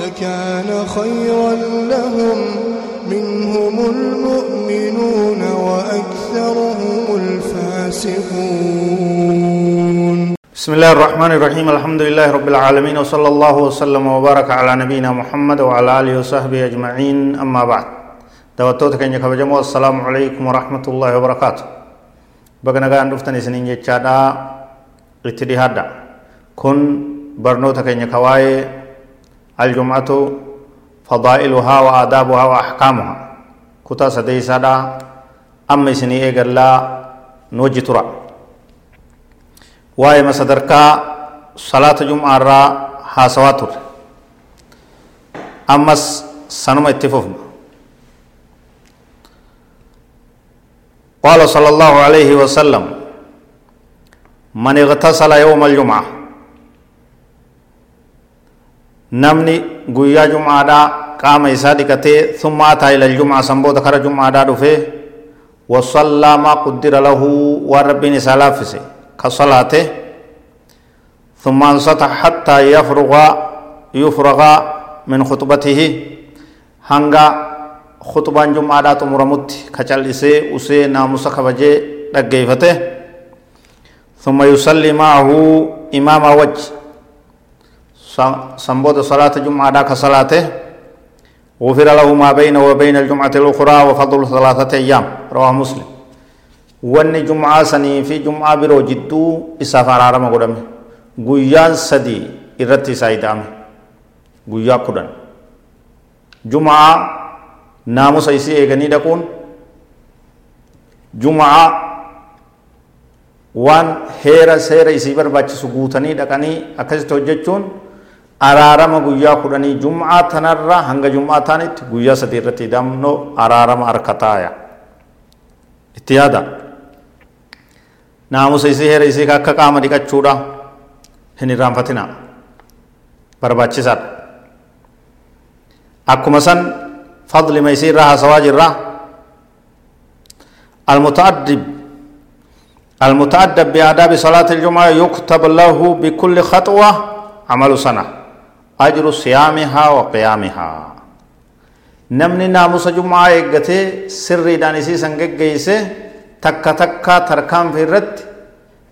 لكان خيرا لهم. منهم المؤمنون وأكثرهم الفاسقون. بسم الله الرحمن الرحيم. الحمد لله رب العالمين وصلى الله وسلم وبارك على نبينا محمد وعلى آله وصحبه أجمعين. أما بعد دواتوت كن كبجمو السلام عليكم ورحمة الله وبركاته. غان دفتني سنين جچادا اتدهادا كن برنوتا كن كواي الجمعة فضائلها وآدابها وأحكامها. كتا سديسادا أما سني إيغلا نوجي ترى. واي مسدركا صلاة جمعة را حاسواتر. أمس سنم اتفوفنا قال صلى الله عليه وسلم من اغتسل يوم الجمعة نمني قويا جمعة دا قام إسادي كتي ثم أتى إلى الجمعة سنبو ذكر جمعة دا دفه وصلى ما قدر له وربين سلافسه كصلاته ثم انصت حتى يفرغ يفرغ من خطبته هنگا خطبان جمعة تمرمت كچلسي أسي ناموس خبجي دقيفته ثم يصلي معه إمام وجه سنبود صلاة جمعة كصلاته غفر له ما بينه وبين الجمعة الأخرى وفضل ثلاثة أيام رواه مسلم jum'aa sanii fi jum'aa biroo jidduu isaaf araarama godhame guyyaan sadii irratti isaa ida'ame guyyaa kudhan jum'aa naamusa isii eeganii dhaquun jum'aa waan heera seera isii barbaachisu guutanii dhaqanii akkasitti hojjechuun araarama guyyaa kudhanii jum'aa tanarra hanga jum'aa taanitti guyyaa sadii irratti ida'amnoo araarama harka taaya itti yaada naamusa isii heera isii akka qaama dhiqachuudha hin irraanfatina barbaachisaadha akkuma san fadlima isii irraa haasawaa jirra المتأدب المتأدب بآداب صلاة الجمعة يكتب له بكل خطوة عمل سنة أجر صيامها وقيامها نمني ناموس جمعة إيقته سري دانسي سنجك جيسه takka takka tarkaanfi irratti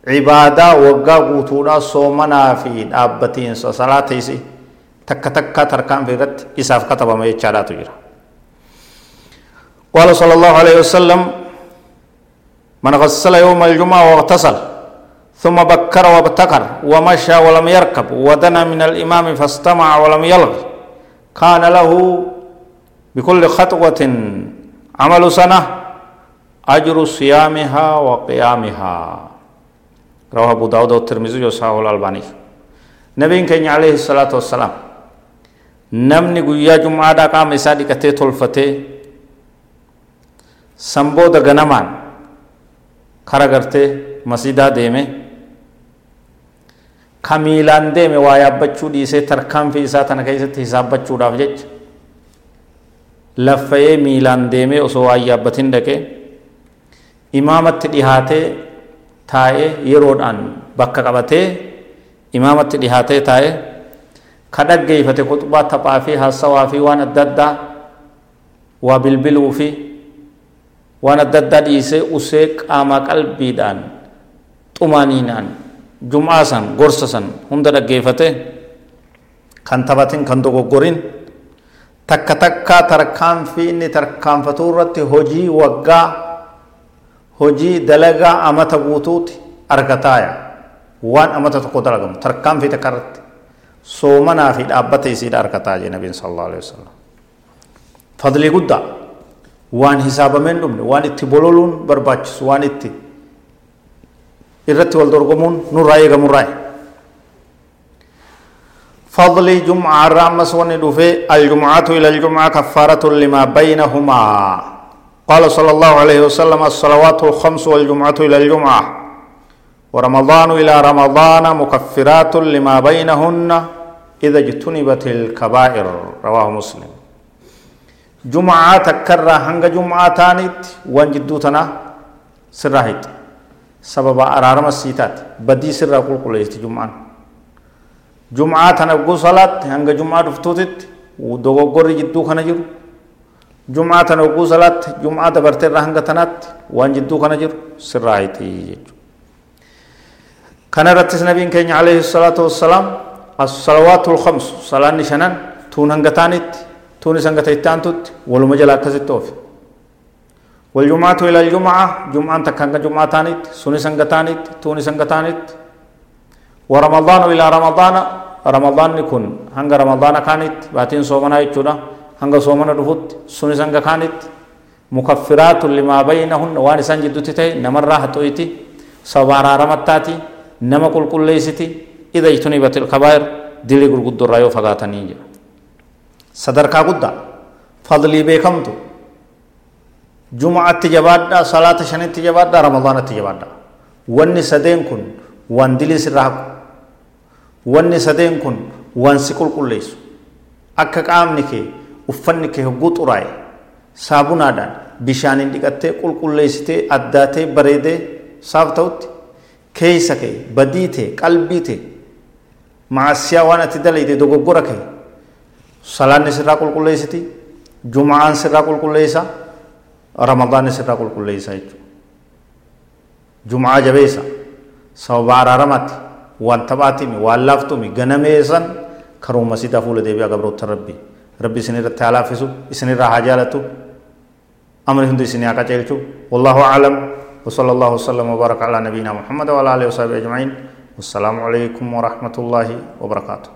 cibaadaa waggaa guutuudha soomanaa fi dhaabbatiinsa salaatiisi takka takka tarkaanfi irratti isaaf katabama jechaadhaatu jira قال صلى الله عليه وسلم من غسل يوم الجمعة واغتسل ثم بكر وابتكر ومشى ولم يركب ودنا من الإمام فاستمع ولم يلغ. كان له بكل خطوة عمل سنة أجر صيامها وقيامها. رواه أبو داود والترمذي وصححه الألباني. نبي كان عليه الصلاة والسلام. نمني قيا جمعة دا قام إسادي كتي تلفتي سنبو دا غنمان. كرا غرتي. kamiilaan deeme waa yaabbachuu dhiisee tarkaanfii isaa tana keessatti hisaabbachuudhaaf jecha laffayee miilaan deemee osoo waa yaabbatin dhaqee imaamatti dhihaatee taa'ee yeroodhaan bakka qabatee imaamatti dhihaatee taa'ee ka dhaggeeffate kuxubaa taphaa fi haasawaa fi waan adda addaa waa bilbiluu fi waan adda addaa dhiisee usee qaama qalbiidhaan xumaaniinaan jum'aa san gorsa san hunda dhaggeeffate kan taphatin kan dogoggorin takka takkaa tarkaanfii inni tarkaanfatuu irratti hojii waggaa hojii dalagaa amata guutuuti argataaya waan amata tokko dalagamu tarkaanfii takka irratti soomanaa fi dhaabbata isiidha argataa jee nabiin sallallahu alaihi wasallam fadlii guddaa waan hisaabameen dhumne waan itti bololuun barbaachisu waan itti irratti wal dorgomuun nurraa eegamurraa فضل جمعة الرامس وندفي الجمعة إلى الجمعة كفارة لما بينهما قال صلى الله عليه وسلم الصلوات الخمس والجمعة إلى الجمعة ورمضان إلى رمضان مكفرات لما بينهن إذا اجتنبت الكبائر رواه مسلم جمعة تكرر هنگ جمعة تانيت وان جدو تنا سراهيت سبب أرارم السيتات. بدي سر قل قل جمعة جمعة تنبقو صلاة هنگ جمعة دفتوتت ودوغور جدو خنا جرو جمعة تنبقو صلاة جمعة دبرت هنگ تنات وان جدو خنا جرو سراهيتي كان رتس نبي كين عليه الصلاة والسلام الصلوات الخمس صلاة نشنان تون هنگ تانيت توني سنگت اتانتت ولما جلا كزت توفي والجمعة إلى الجمعة جمعة تكنگ جمعة تانيت سوني سنگتانيت توني سنگتانيت ورمضان إلى رمضان رمضان نكون. هنگ رمضان كانت باتين صومنا يجونا. هنگ صومنا رفوت سوني سنگ كانت مكفرات لما بينهن وان سان تي نمر راحتويتي سوارا رمتاتي نما كل كل ليستي. إذا اجتنبت الكبائر دلي قرقود الرأيو فقاتني. جا beekamtu juma'atti jabaadhaa salaata shanitti jabaadhaa ramadaanatti jabaadhaa wanni sadeen kun waan dilii sirraa haqu wanni sadeen kun waan si qulqulleessu akka qaamni kee uffanni kee hogguu xuraa'e saabunaadhaan bishaaniin dhiqattee qulqulleessitee addaatee bareedee saaf ta'utti keeysa kee badii tee qalbii tee maasiyaa waan ati dalayte dogoggora kee salaanni sirraa qulqulleessiti juma'aan sirraa qulqulleessa ramadaanni sirraa qulqulleessa jechuudha jumaa jabeessa sababa araaramatti waan taphaatimi waan laaftumi ganameessan karooma sitaa fuula deebi'aa gabroota rabbi rabbi isin irratti haa laaffisu isin irraa haa jaalatu amri hundi isin haa qaceelchu wallahu aclam وصلى الله وسلم وبارك على نبينا محمد وعلى اله وصحبه اجمعين والسلام عليكم ورحمه الله وبركاته